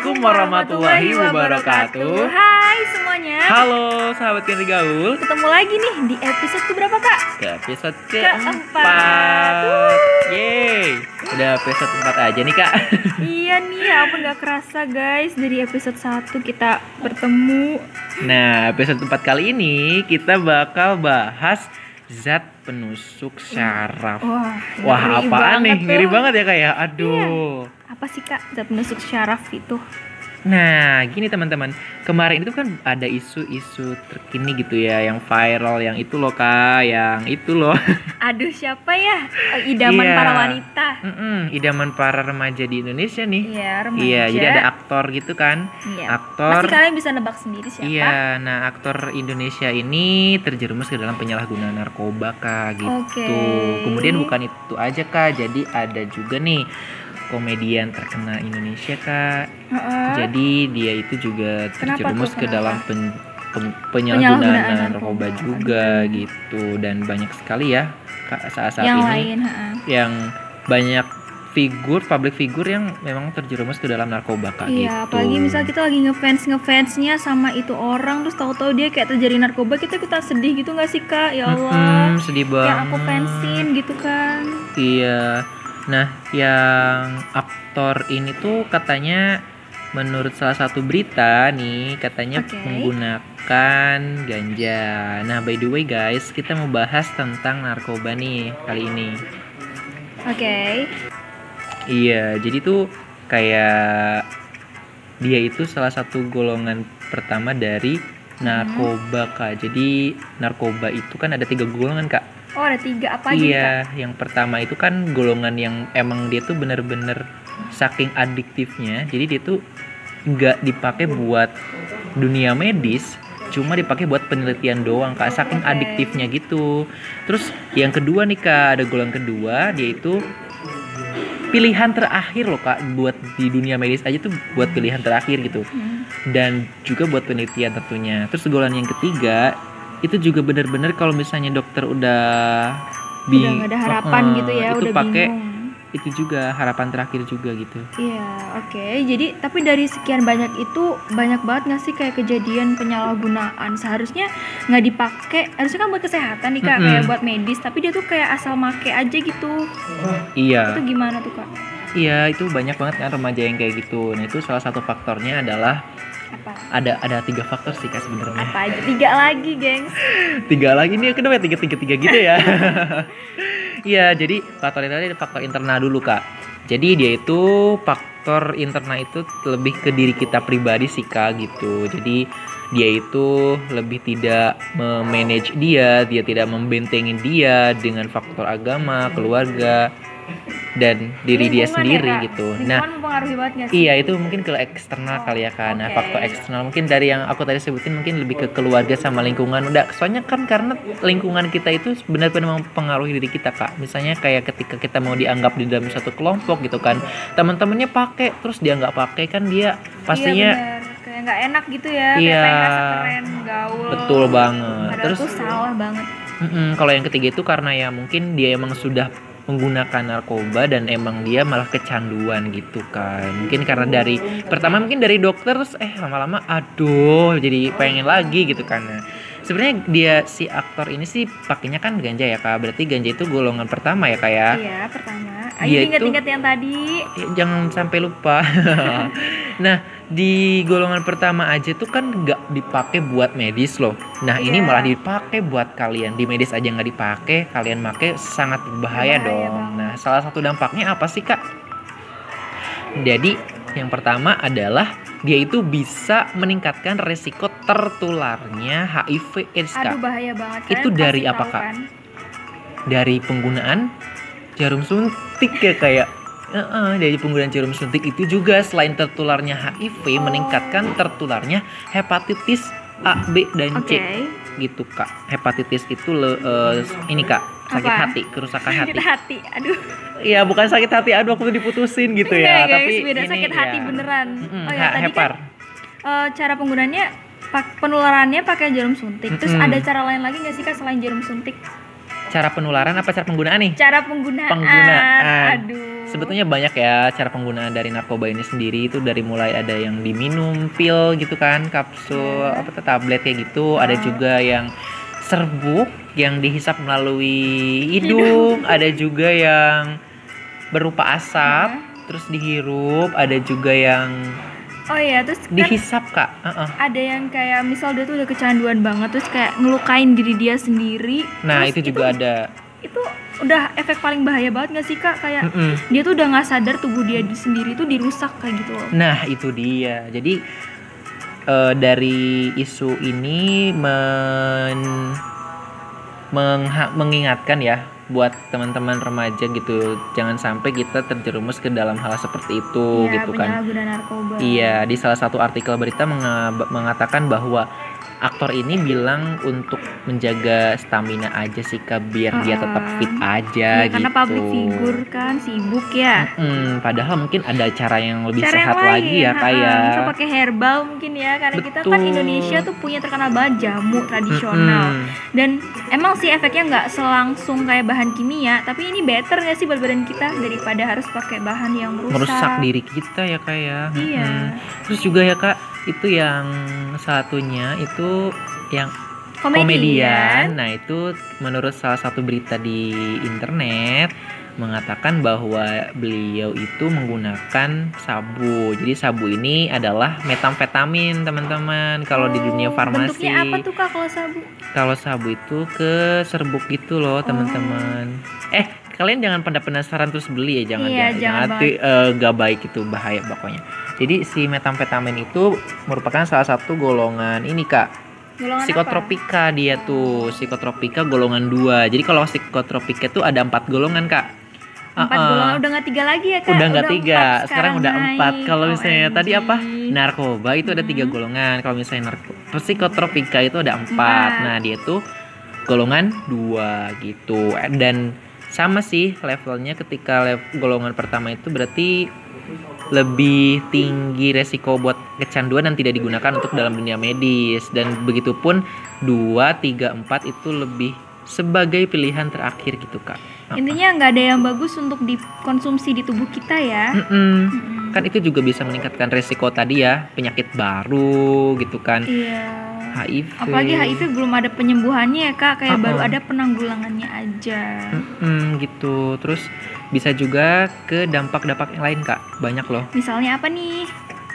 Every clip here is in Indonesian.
Assalamualaikum warahmatullahi wabarakatuh. Hai semuanya. Halo sahabat Kenri Gaul. Ketemu lagi nih di episode keberapa kak? Ke episode Keempat. keempat. Yeay. Udah episode 4 aja nih kak. iya nih, ya ampun gak kerasa guys dari episode 1 kita bertemu. Nah episode 4 kali ini kita bakal bahas zat penusuk syaraf. Wah, Wah apaan nih? Ngeri banget ya kak ya? Aduh. Apa sih kak zat penusuk syaraf itu? Nah, gini teman-teman, kemarin itu kan ada isu-isu terkini gitu ya, yang viral, yang itu loh kak, yang itu loh. Aduh siapa ya? Eh, Idaman Iya. para wanita. Mm-mm, idaman para remaja di Indonesia nih. Iya, remaja. Iya, jadi ada aktor gitu kan, Iya. aktor. Pasti kalian bisa nebak sendiri siapa? Iya, nah aktor Indonesia ini terjerumus ke dalam penyalahgunaan narkoba kak gitu. Oke. Kemudian bukan itu aja kak, jadi ada juga nih komedian terkenal Indonesia kak. Heeh. Jadi dia itu juga terjerumus ke dalam pen- pem- Penyalahgunaan penyalahgunaan narkoba. juga gitu dan banyak sekali ya kak saat-saat yang ini lain, heeh. yang banyak figur public figur yang memang terjerumus ke dalam narkoba kak gitu. Iya, apalagi misal kita lagi ngefans ngefansnya sama itu orang terus tahu-tahu dia kayak terjadi narkoba kita ikutan sedih gitu nggak sih kak? Ya Allah, Mm-mm, sedih banget. yang aku fansin gitu kan? Iya. Nah, yang aktor ini tuh katanya menurut salah satu berita nih katanya Oke. menggunakan ganja. Nah, by the way guys, kita mau bahas tentang narkoba nih kali ini. Oke, Iya, jadi tuh kayak dia itu salah satu golongan pertama dari narkoba kak. Jadi narkoba itu kan ada tiga golongan kak. Oh ada tiga apa aja kak? Iya, yang pertama itu kan golongan yang emang dia tuh bener-bener saking adiktifnya, jadi dia tuh nggak dipakai buat dunia medis, cuma dipakai buat penelitian doang kak, saking Oke. adiktifnya gitu. Terus yang kedua nih kak, ada golongan kedua, dia itu pilihan terakhir loh kak, buat di dunia medis aja tuh buat pilihan terakhir gitu Hmm. dan juga buat penelitian tentunya. Terus golongan yang ketiga itu juga benar-benar kalau misalnya dokter udah bi- Udah ada harapan Heeh, gitu ya, itu udah pakai bingung. itu juga harapan terakhir juga gitu. Iya, oke. Jadi tapi dari sekian banyak itu banyak banget nggak sih kayak kejadian penyalahgunaan seharusnya nggak dipakai. Harusnya kan buat kesehatan nih kak, Mm-mm. kayak buat medis. Tapi dia tuh kayak asal make aja gitu. Iya, Itu gimana tuh kak? iya itu banyak banget kan remaja yang kayak gitu. Nah itu salah satu faktornya adalah Apa? ada ada tiga faktor sih kak sebenarnya. Apa aja? Tiga lagi, gengs. tiga lagi nih kenapa ya tiga tiga tiga gitu ya Iya jadi faktor itu ada faktor internal dulu kak jadi dia itu faktor internal itu lebih ke diri kita pribadi sih kak gitu jadi dia itu lebih tidak memanage dia dia tidak membentengi dia dengan faktor agama keluarga dan diri dia Lingkungan sendiri ya, gitu Lingkungan nah banget sih? Iya itu mungkin ke eksternal Oh, kali ya kan. Nah oke. faktor eksternal mungkin dari yang aku tadi sebutin mungkin lebih ke keluarga sama lingkungan. Udah soalnya kan karena lingkungan kita itu benar-benar mempengaruhi diri kita kak. Misalnya kayak ketika kita mau dianggap di dalam satu kelompok gitu kan, teman-temannya pakai terus dia nggak pakai kan dia pastinya iya, bener. kayak nggak enak gitu ya Iya. kayak keren gaul betul banget. padahal Terus salah banget mm-mm, kalau yang ketiga itu karena ya mungkin dia emang sudah menggunakan narkoba dan emang dia malah kecanduan gitu kan. Mungkin karena dari pertama mungkin dari dokter terus eh lama-lama aduh jadi pengen lagi gitu kan. Nah, sebenarnya dia si aktor ini sih pakainya kan ganja ya kak. Berarti ganja itu golongan pertama ya kak ya? Iya pertama. Ayo ingat-ingat yang tadi. Ya, jangan sampai lupa. Nah di golongan pertama aja tuh kan nggak dipakai buat medis loh. Nah ini Iya. malah dipakai buat kalian. Di medis aja nggak dipakai kalian make sangat berbahaya Berbahaya dong. nah salah satu dampaknya apa sih kak? Jadi yang pertama adalah dia itu bisa meningkatkan resiko tertularnya HIV AIDS kak. Aduh bahaya banget Itu Kalian dari pasti apa, Kak? kan? dari penggunaan jarum suntik ya kayak Heeh, dari penggunaan jarum suntik itu juga selain tertularnya HIV Oh. meningkatkan tertularnya hepatitis A, B dan oke C gitu kak. Hepatitis itu le- eh, ini kak sakit Apa? hati, kerusakan hati. sakit hati aduh Iya bukan sakit hati, aduh aku tuh diputusin gitu ya. Enggak, guys, Tapi beda ini sakit hati ya. beneran Mm-mm, oh ya ha- tadi hepar. kan eh, cara penggunaannya pak- penularannya pakai jarum suntik terus Mm-mm. ada cara lain lagi nggak sih kak selain jarum suntik Cara penularan apa cara penggunaan nih? cara penggunaan Penggunaan. aduh sebetulnya banyak ya cara penggunaan dari narkoba ini sendiri itu dari mulai ada yang diminum pil gitu kan kapsul Iya. apa tuh tablet kayak gitu ada Ah. juga yang serbuk yang dihisap melalui hidung ada juga yang berupa asap Ah. terus dihirup ada juga yang oh iya terus kan dihisap kak Heeh. ada yang kayak misal dia tuh udah kecanduan banget terus kayak ngelukain diri dia sendiri nah itu juga ada itu udah efek paling bahaya banget gak sih kak kayak Mm-mm. dia tuh udah nggak sadar tubuh dia di- sendiri tuh dirusak kayak gitu loh Nah, itu dia. Jadi eh, dari isu ini men mengingatkan ya buat teman-teman remaja gitu. Jangan sampai kita terjerumus ke dalam hal seperti itu Iya, gitu kan. narkoba Iya, di salah satu artikel berita menga- mengatakan bahwa aktor ini bilang untuk menjaga stamina aja sih Kak, biar dia tetap fit aja Iya, gitu. karena public figure kan sibuk ya Mm, padahal mungkin ada cara yang lebih cara sehat yang lain lagi ya kayak bisa pakai herbal mungkin ya karena kita kan Betul. Indonesia tuh punya terkenal banget jamu tradisional dan emang sih efeknya nggak selangsung kayak bahan kimia tapi ini better nggak sih buat badan kita daripada harus pakai bahan yang merusak, merusak diri kita ya kak ya Iya. Mm. terus juga ya kak itu yang satunya itu yang komedian. Nah, itu menurut salah satu berita di internet mengatakan bahwa beliau itu menggunakan sabu. Jadi sabu ini adalah metamfetamin, teman-teman. Kalau di dunia Oh, farmasi. bentuknya apa tuh kak kalau sabu Kalau sabu itu ke serbuk gitu loh, teman-teman. Eh, kalian jangan pada penasaran terus beli ya, jangan Iya, ya. jangan Nanti eh, gak baik itu bahaya pokoknya. Jadi si metamfetamin itu merupakan salah satu golongan ini Kak, Golongan psikotropika dia tuh, psikotropika golongan 2. Jadi kalau psikotropika tuh ada empat golongan Kak. apa? empat Uh-uh. golongan udah nggak tiga lagi ya kak Udah nggak tiga, empat sekarang udah empat. Kalau misalnya OMG. tadi apa? narkoba itu ada tiga golongan kalau misalnya narko psikotropika itu ada Empat. nah dia tuh golongan dua gitu dan sama sih levelnya ketika lev- golongan pertama itu berarti lebih tinggi resiko buat kecanduan dan tidak digunakan untuk dalam dunia medis. Dan begitupun dua tiga empat itu lebih sebagai pilihan terakhir gitu kak. Intinya nggak ada yang bagus untuk dikonsumsi di tubuh kita ya. Mm-mm. Mm-mm. kan itu juga bisa meningkatkan resiko tadi ya penyakit baru gitu kan. Iya HIV apalagi HIV belum ada penyembuhannya ya kak. Kayak Uh-uh. baru ada penanggulangannya aja. Mm-mm, gitu. Terus bisa juga ke dampak-dampak yang lain kak. Banyak loh. Misalnya apa nih?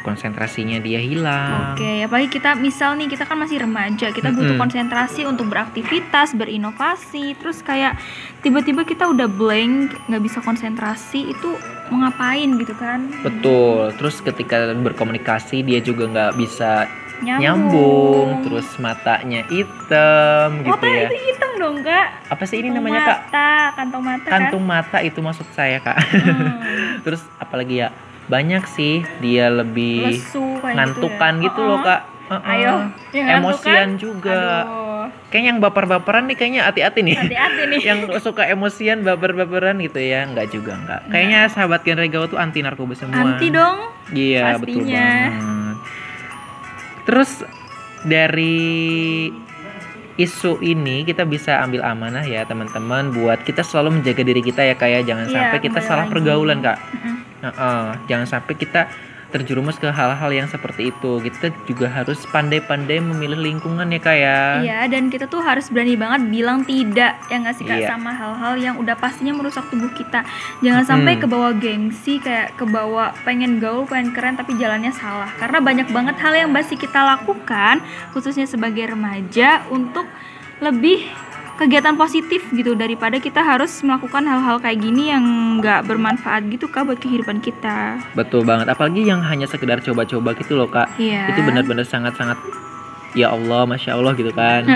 Konsentrasinya dia hilang. Oke, apalagi kita misal nih kita kan masih remaja, kita butuh Mm-mm. konsentrasi untuk beraktivitas, berinovasi, terus kayak tiba-tiba kita udah blank, nggak bisa konsentrasi, itu mau ngapain gitu kan? betul. Terus ketika berkomunikasi dia juga nggak bisa Nyambung. nyambung terus matanya hitam Oh, gitu ya itu hitam dong kak. apa sih ini Kantong namanya kak mata, kantong mata kantung mata itu maksud saya kak kan. Hmm, terus apalagi ya banyak sih dia lebih lesu kayak ngantukan gitu, ya. gitu loh Uh-uh. kak Uh-uh. Ayo, yang emosian ngantukan, juga Aduh, kayaknya yang baper-baperan nih kayaknya hati-hati nih hati-hati nih. yang suka emosian baper-baperan gitu ya nggak juga nggak kayaknya sahabat Gen Regawa tuh anti narkoba semua Anti dong. iya betul pastinya. banget terus dari isu ini kita bisa ambil amanah ya teman-teman buat kita selalu menjaga diri kita ya kayak jangan Iya, sampai kita salah lagi. pergaulan kak Mm-mm. Heeh, jangan sampai kita terjerumus ke hal-hal yang seperti itu kita juga harus pandai-pandai memilih lingkungan ya kak ya Iya, dan kita tuh harus berani banget bilang tidak ya nggak sih kak Iya. sama hal-hal yang udah pastinya merusak tubuh kita. Jangan sampai Mm-mm. kebawa gengsi kayak kebawa pengen gaul, pengen keren tapi jalannya salah. Karena banyak banget hal yang masih kita lakukan khususnya sebagai remaja untuk lebih kegiatan positif gitu daripada kita harus melakukan hal-hal kayak gini yang nggak bermanfaat gitu kak buat kehidupan kita. betul banget apalagi yang hanya sekedar coba-coba gitu loh kak Iya. itu benar-benar sangat-sangat ya Allah masya Allah gitu kan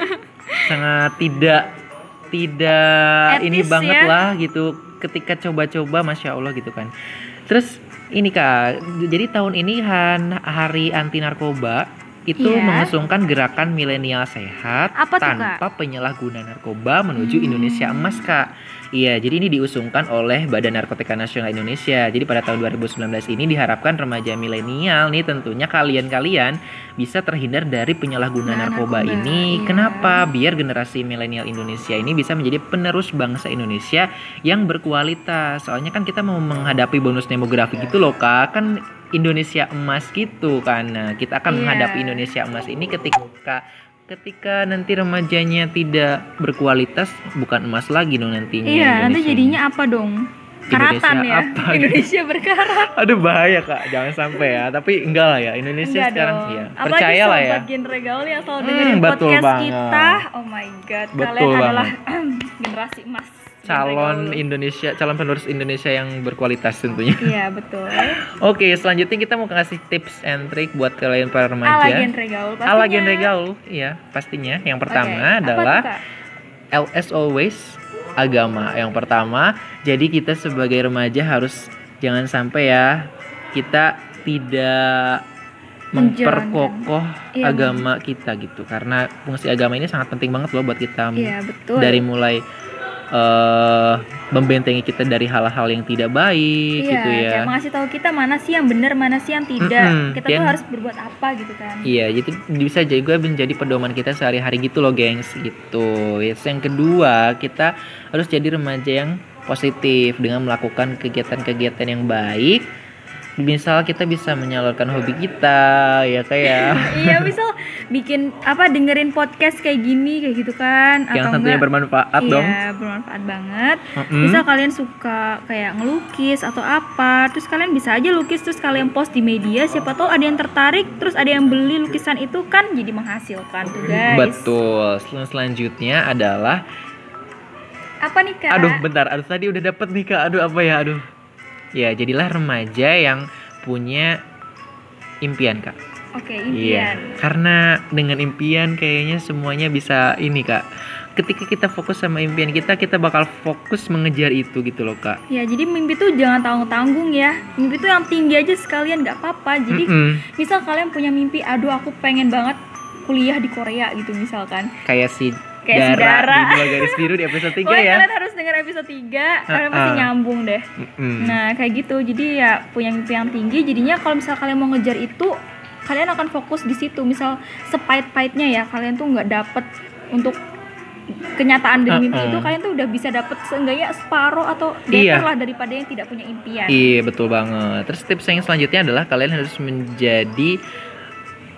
sangat tidak tidak Etis ini banget ya. lah gitu ketika coba-coba masya Allah gitu kan terus ini kak jadi tahun ini han hari anti narkoba itu Iya. mengusungkan gerakan milenial sehat Apa tuh, tanpa penyalahgunaan narkoba menuju Hmm. Indonesia emas kak. Iya, jadi ini diusungkan oleh Badan Narkotika Nasional Indonesia. Jadi pada tahun 2019 ini diharapkan remaja milenial nih tentunya kalian-kalian bisa terhindar dari penyalahgunaan Nah, narkoba, narkoba, ini. iya. Kenapa? Biar generasi milenial Indonesia ini bisa menjadi penerus bangsa Indonesia yang berkualitas. Soalnya kan kita mau menghadapi bonus demografi gitu loh kak. Kan Indonesia emas gitu kan. Nah, kita akan Iya. menghadapi Indonesia emas ini ketika ketika nanti remajanya tidak berkualitas bukan emas lagi dong nantinya. Iya, nanti Indonesia. jadinya apa dong? Karatan Indonesia ya. apa? Indonesia berkarat. Aduh bahaya kak, jangan sampai ya. Tapi enggak lah ya, Indonesia Enggak sekarang dong. ya. Apalagi Percaya lah ya. genre gaul yang selalu Hmm, dengerin podcast banget. kita. Oh my god, Betul kalian banget. adalah generasi emas. Genre Calon. Indonesia, calon penerus Indonesia yang berkualitas tentunya. Iya, betul. Oke, selanjutnya kita mau kasih tips and trick buat kalian para remaja. Ala genre gaul pastinya. Ala genre gaul, iya pastinya. Yang pertama apa adalah tuh? LS always agama. Yang pertama, jadi kita sebagai remaja harus jangan sampai ya kita tidak memperkokoh Iya, agama kita gitu. Karena fungsi agama ini sangat penting banget loh buat kita Iya, betul. dari mulai eh membentengi kita dari hal-hal yang tidak baik iya, gitu ya. kayak mengasih tahu kita mana sih yang benar, mana sih yang tidak. Mm-mm, Kita dan- tuh harus berbuat apa gitu kan. Iya, jadi bisa juga menjadi pedoman kita sehari-hari gitu loh, gengs. Gitu. Yes, yang kedua, kita harus jadi remaja yang positif dengan melakukan kegiatan-kegiatan yang baik. Misal kita bisa menyalurkan hobi kita, ya kayak iya, misal bikin apa dengerin podcast kayak gini kayak gitu kan yang atau tentunya enggak bermanfaat iya, dong. bermanfaat banget. Mm-mm. Misal kalian suka kayak ngelukis atau apa, terus kalian bisa aja lukis terus kalian post di media, siapa tahu ada yang tertarik, terus ada yang beli lukisan itu kan jadi menghasilkan tuh guys. Betul. Sel- Selanjutnya adalah Apa nih kak? Aduh, bentar. Aduh, tadi udah dapet nih, Kak. Aduh, apa ya? Aduh. Ya, jadilah remaja yang punya impian, Kak. Oke Iya. impian. Karena dengan impian kayaknya semuanya bisa ini, Kak. Ketika kita fokus sama impian kita, kita bakal fokus mengejar itu gitu loh, Kak. Ya jadi mimpi tuh jangan tanggung-tanggung ya. Mimpi tuh yang tinggi aja sekalian nggak apa-apa. Jadi Mm-mm. misal kalian punya mimpi, aduh aku pengen banget kuliah di Korea gitu misalkan. Kayak si Kayak Dara, Dara. di dua garis biru di episode 3 Wah, ya. kalian harus denger episode 3 Kalian pasti nyambung deh Mm-mm. Nah kayak gitu Jadi ya punya mimpi yang tinggi Jadinya kalau misal kalian mau ngejar itu Kalian akan fokus di situ Misal sepait-paitnya ya Kalian tuh nggak dapet Untuk kenyataan dari mimpi Uh-uh. itu Kalian tuh udah bisa dapet Seenggaknya separuh atau Iya. lah Daripada yang tidak punya impian Iya betul banget. Terus tips yang selanjutnya adalah kalian harus menjadi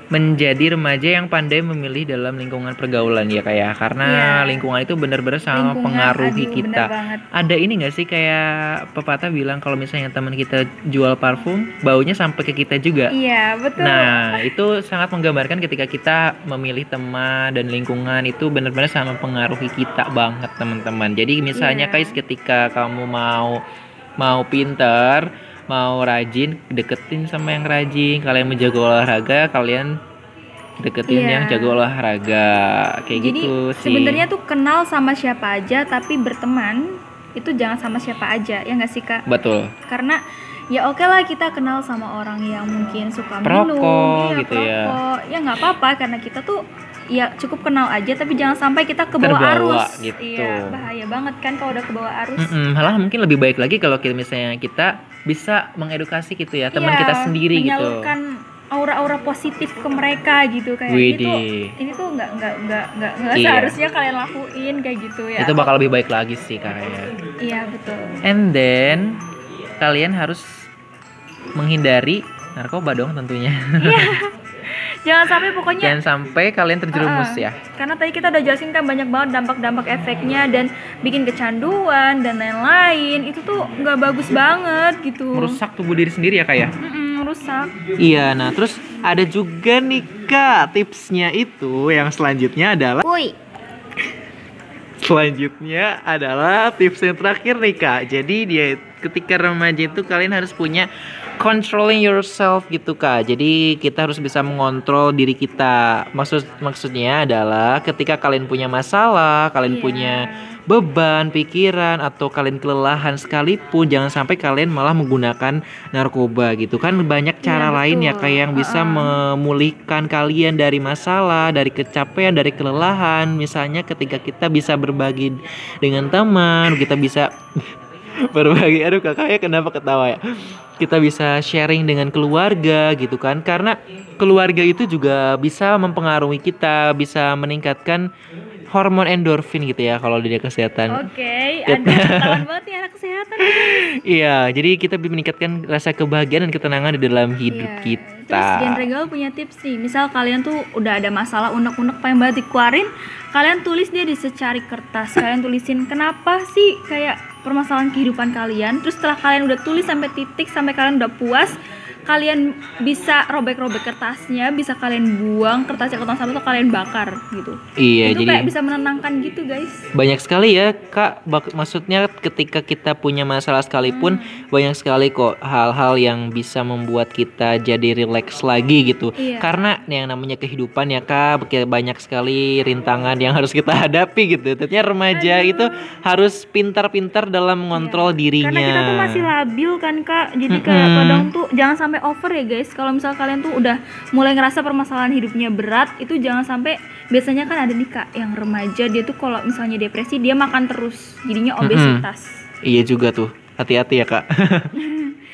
menjadi remaja yang pandai memilih dalam lingkungan pergaulan ya kayak karena Iya. lingkungan itu benar-benar sangat Lingkungan, mempengaruhi aduh, kita. Ada ini nggak sih kayak pepatah bilang kalau misalnya teman kita jual parfum, baunya sampai ke kita juga. Iya betul Nah, itu sangat menggambarkan ketika kita memilih teman dan lingkungan itu benar-benar sangat mempengaruhi kita banget, teman-teman. Jadi misalnya Iya. guys, ketika kamu mau mau pinter, mau rajin, deketin sama yang rajin. Kalian menjaga olahraga, kalian deketin Iya. yang jago olahraga. Kayak Jadi gitu sih. sebenarnya tuh kenal sama siapa aja Tapi berteman itu jangan sama siapa aja Ya nggak sih kak? betul. karena ya oke lah kita kenal sama orang yang mungkin suka Perokok minum iya, gitu ya. perokok. ya nggak apa-apa karena kita tuh ya cukup kenal aja tapi jangan sampai kita ke bawah arus gitu. iya bahaya banget kan kalau udah ke bawah arus Mm-mm, malah mungkin lebih baik lagi kalau kita misalnya kita bisa mengedukasi gitu ya teman Iya, kita sendiri gitu. aura-aura positif ke mereka gitu kayak ini tuh ini tuh nggak nggak nggak nggak nggak Iya. seharusnya kalian lakuin kayak gitu ya Itu bakal lebih baik lagi sih kayaknya. iya betul And then kalian harus menghindari narkoba dong tentunya. jangan sampai pokoknya Jangan sampai kalian terjerumus Uh-uh. ya. Karena tadi kita udah jelasin kan banyak banget dampak-dampak efeknya dan bikin kecanduan dan lain-lain. Itu tuh nggak bagus banget gitu. Merusak tubuh diri sendiri ya kak ya. Mm-mm, merusak. Iya, nah terus ada juga nih kak tipsnya itu yang selanjutnya adalah Woi. selanjutnya adalah tips yang terakhir nih kak. Jadi dia ketika remaja itu kalian harus punya controlling yourself gitu kak. Jadi kita harus bisa mengontrol diri kita. Maksud maksudnya adalah ketika kalian punya masalah, kalian Iya. punya beban pikiran atau kalian kelelahan sekalipun jangan sampai kalian malah menggunakan narkoba gitu kan banyak cara Iya, lain ya kayak yang bisa Uh-uh. memulihkan kalian dari masalah dari kecapean dari kelelahan misalnya ketika kita bisa berbagi dengan teman kita bisa berbagi aduh kakaknya kenapa ketawa ya kita bisa sharing dengan keluarga gitu kan karena keluarga itu juga bisa mempengaruhi kita bisa meningkatkan hormon endorfin gitu ya kalau di kesehatan Oke, ada ketahuan banget nih anak kesehatan. iya jadi kita bisa meningkatkan rasa kebahagiaan dan ketenangan di dalam hidup Iya. kita Terus Gen Regal punya tips nih. Misal kalian tuh udah ada masalah unek-unek pengen banget dikeluarin, kalian tulis dia di secari kertas. Kalian tulisin kenapa sih kayak permasalahan kehidupan kalian. Terus setelah kalian udah tulis sampai titik sampai kalian udah puas, kalian bisa robek-robek kertasnya, bisa kalian buang kertasnya ke tong sampah atau kalian bakar gitu. iya Itu jadi kayak bisa menenangkan gitu, guys. banyak sekali ya kak Bak- maksudnya ketika kita punya masalah sekalipun Hmm. banyak sekali kok hal-hal yang bisa membuat kita jadi rileks lagi gitu Iya. karena yang namanya kehidupan ya kak banyak sekali rintangan yang harus kita hadapi gitu tentunya remaja Aduh. itu harus pintar-pintar dalam mengontrol dirinya Karena kita tuh masih labil kan kak, jadi kayak kadang tuh jangan sampai over ya guys. Kalau misal kalian tuh udah mulai ngerasa permasalahan hidupnya berat, itu jangan sampai biasanya kan ada nih kak yang remaja dia tuh kalau misalnya depresi dia makan terus, jadinya obesitas. iya juga tuh hati-hati ya kak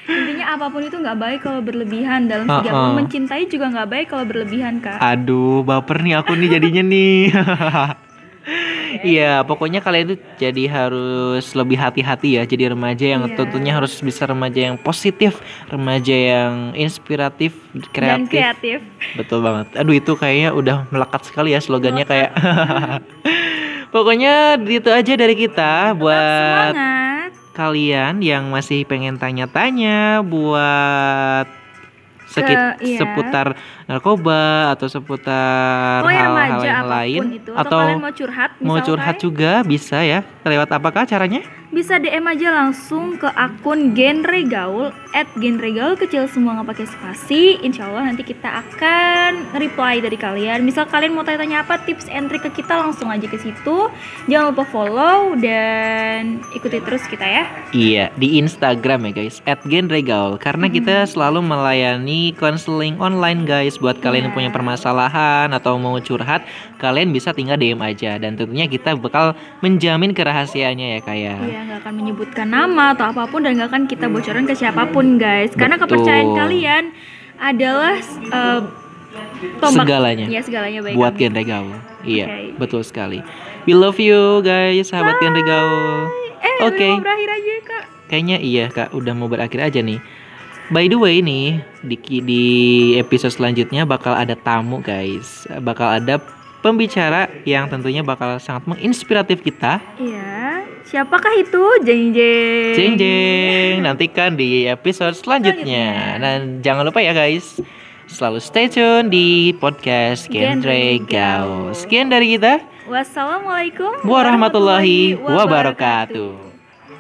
Intinya apa pun itu nggak baik kalau berlebihan dalam Uh-uh. apa pun. mencintai juga nggak baik kalau berlebihan kak. Aduh, baper nih aku nih jadinya nih. Iya, pokoknya kalian itu jadi harus lebih hati-hati ya. Jadi remaja yang Iya. tentunya harus bisa remaja yang positif, remaja yang inspiratif, Dan kreatif. kreatif. Betul banget. Aduh, itu kayaknya udah melekat sekali ya slogannya kayak. pokoknya itu aja dari kita buat Semangat. kalian yang masih pengen tanya-tanya buat sekit iya. seputar narkoba atau seputar hal-hal remaja yang apa pun lain itu. Atau, atau kalian mau curhat mau curhat juga bisa ya lewat apakah caranya? Bisa DM aja langsung ke akun genre gaul at genre gaul kecil semua nggak pakai spasi. Insya Allah nanti kita akan reply dari kalian. Misal kalian mau tanya-tanya apa tips and trick ke kita langsung aja ke situ. Jangan lupa follow dan ikuti terus kita ya. Iya di Instagram ya guys. At genregaul karena Hmm. kita selalu melayani konseling online guys. Buat kalian yang Iya. punya permasalahan atau mau curhat kalian bisa tinggal DM aja. Dan tentunya kita bakal menjamin kerahasiaannya ya kayak Iya nggak akan menyebutkan nama atau apa pun dan nggak akan kita bocorin ke siapa pun guys karena Betul. kepercayaan kalian adalah eh, tombak segalanya ya segalanya baik buat kami. genre gaul. Iya, betul sekali. We love you guys, sahabat genre gaul. eh Oke. mau berakhir aja kak Kayaknya iya kak, udah mau berakhir aja nih. By the way nih, di, di episode selanjutnya bakal ada tamu guys. Bakal ada pembicara yang tentunya bakal sangat menginspiratif kita. Iya, siapakah itu? Jeng jeng. Jeng jeng, nantikan di episode selanjutnya. Selanjutnya. Dan jangan lupa ya guys, selalu stay tune di podcast Genre Gaul. Gaul. Sekian dari kita. Wassalamualaikum warahmatullahi wabarakatuh.